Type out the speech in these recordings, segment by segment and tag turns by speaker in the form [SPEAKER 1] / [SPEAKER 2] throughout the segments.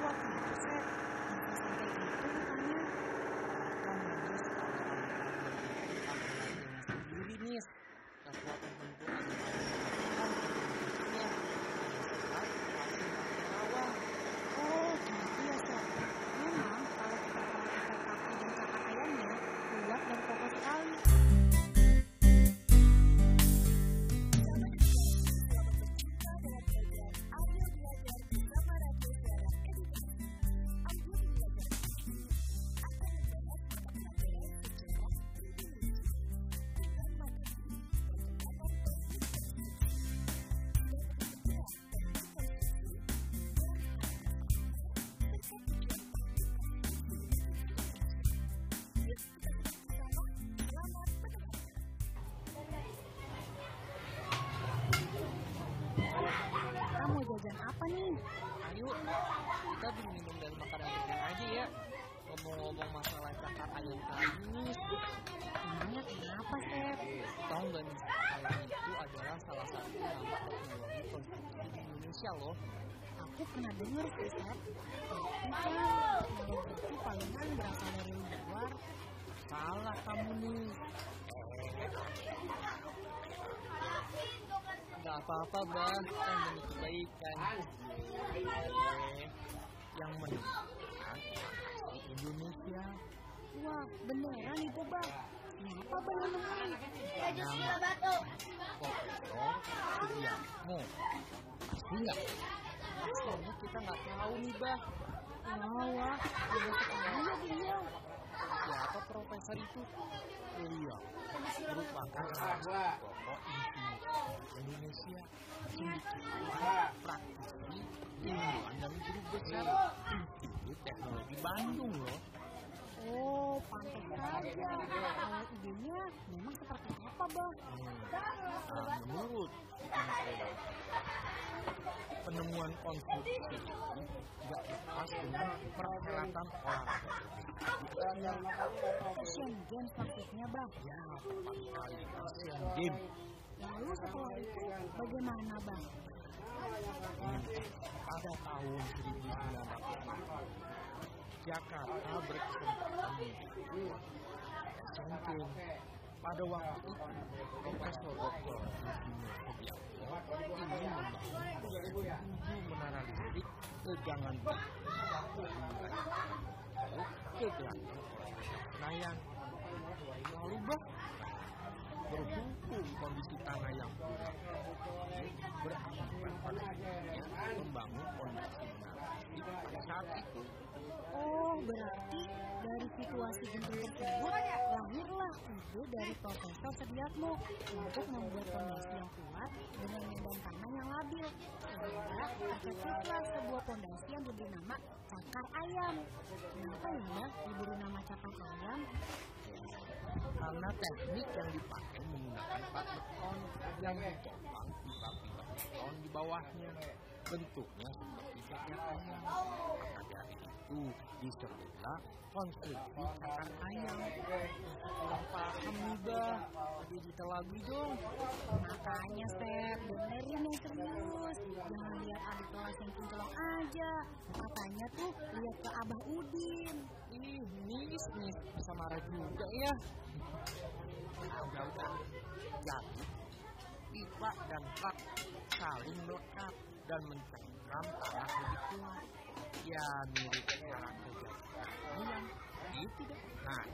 [SPEAKER 1] 握笔不 kita
[SPEAKER 2] minum dan makanan aja ya ngomong-ngomong masalah cakar ayam ini
[SPEAKER 1] Emangnya kenapa, Seth?
[SPEAKER 2] tahu nggak nih ayam itu adalah salah satu nama teknologi konstruksi di Indonesia loh
[SPEAKER 1] Aku pernah dengar sih, Seth. Tapi kalau gitu palingan berasal dari luar.
[SPEAKER 2] salah kamu nih nggak apa-apa bah kan demi kebaikan Eh, yang menentukan asli Indonesia.
[SPEAKER 1] Wah, beneran Bang. Kenapa Bang yang nemuin?
[SPEAKER 2] nama Profesor Sugiarto pasti nggak aslinya kita nggak tahu nih bah.
[SPEAKER 1] Wah, wah, sekali ya beliau.
[SPEAKER 2] siapa profesor itu? Beliau merupakan salah satu tokoh Indonesia. Sindikiwan praktisi ilmuwan dan guru besar Institut Teknologi Bandung loh
[SPEAKER 1] Oh, pantas saja. Kalau idenya memang seperti apa, Bang?
[SPEAKER 2] Hmm. Nah, menurut penemuan konstruksi itu nggak lepas dengan perhelatan olahraga
[SPEAKER 1] Asian Games maksudnya, Bang.
[SPEAKER 2] ya tepat sekali Asian Games
[SPEAKER 1] Lalu setelah itu bagaimana, Bang?
[SPEAKER 2] Pada tahun 1900 Jakarta Asian Games pada waktu itu Profesor Dr. Sugiarto ingin membangun tujuh menara listrik tegangan tinggi ke gelanggang Senayan lalu berhubung kondisi tanah yang akhirnya membangun fondasi saat itu
[SPEAKER 1] Oh, berarti dari situasi genting tersebut lahirlah ide dari Profesor Sediatmo untuk membuat fondasi yang kuat dengan medan tanah yang labil. Sehingga tercetuslah sebuah fondasi yang diberi nama Cakar Ayam. Kenapa ya, diberi nama Cakar Ayam?
[SPEAKER 2] karena teknik yang dipakai menggunakan plat beton yang ditopang pipa-pipa beton di bawahnya bentuknya seperti cakar ayam dari itu disebutlah konstruksi cakar ayam. Kurang paham nih bah lebih detail lagi dong.
[SPEAKER 1] Makanya, Seth, benerin yang serius. Jangan lihat adik kelas yang kinclong aja. Katanya tuh lihat ke Abah Udin.
[SPEAKER 2] ih nis nis bisa marah juga ya. Udah udah jadi pipa dan truk saling melekat dan mencengkram tanah kuat ya mirip kerja ayam gitu deh Nah,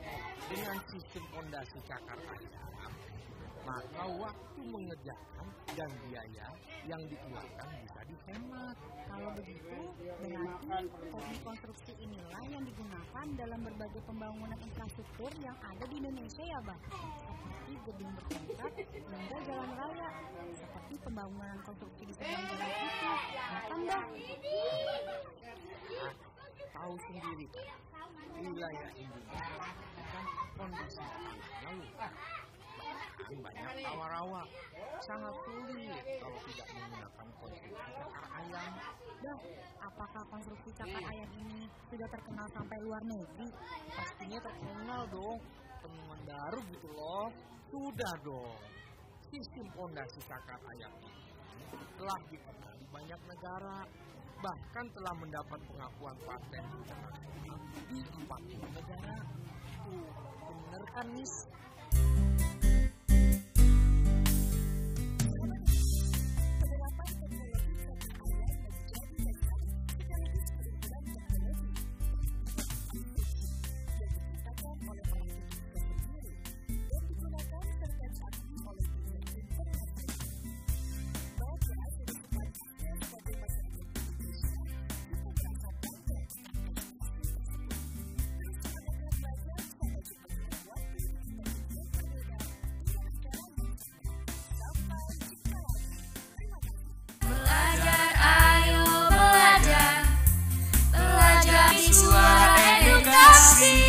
[SPEAKER 2] dengan sistem fondasi cakar ayam, maka waktu mengerjakan dan biaya yang dikeluarkan bisa dihemat.
[SPEAKER 1] Kalau begitu, konstruksi inilah yang digunakan dalam berbagai pembangunan infrastruktur yang ada di Indonesia ya, Bang. Seperti gedung bertingkat hingga jalan raya, seperti pembangunan konstruksi di seberang jalan itu. Bang?
[SPEAKER 2] Tahu sendiri wilayah Indonesia kan kondisi. Bahkan banyak rawa-rawa. Sangat sulit kalau tidak menggunakan konstruksi cakar ayam.
[SPEAKER 1] Bang, apakah konstruksi cakar ayam ini sudah terkenal sampai luar negeri?
[SPEAKER 2] Pastinya terkenal dong. Temuan baru gitu loh. Sudah dong. Sistem fondasi cakar ayam ini telah dikenal di banyak negara. Bahkan telah mendapat pengakuan paten internasional di 40 negara. Tuh, bener kan, Miss? suara edukasi.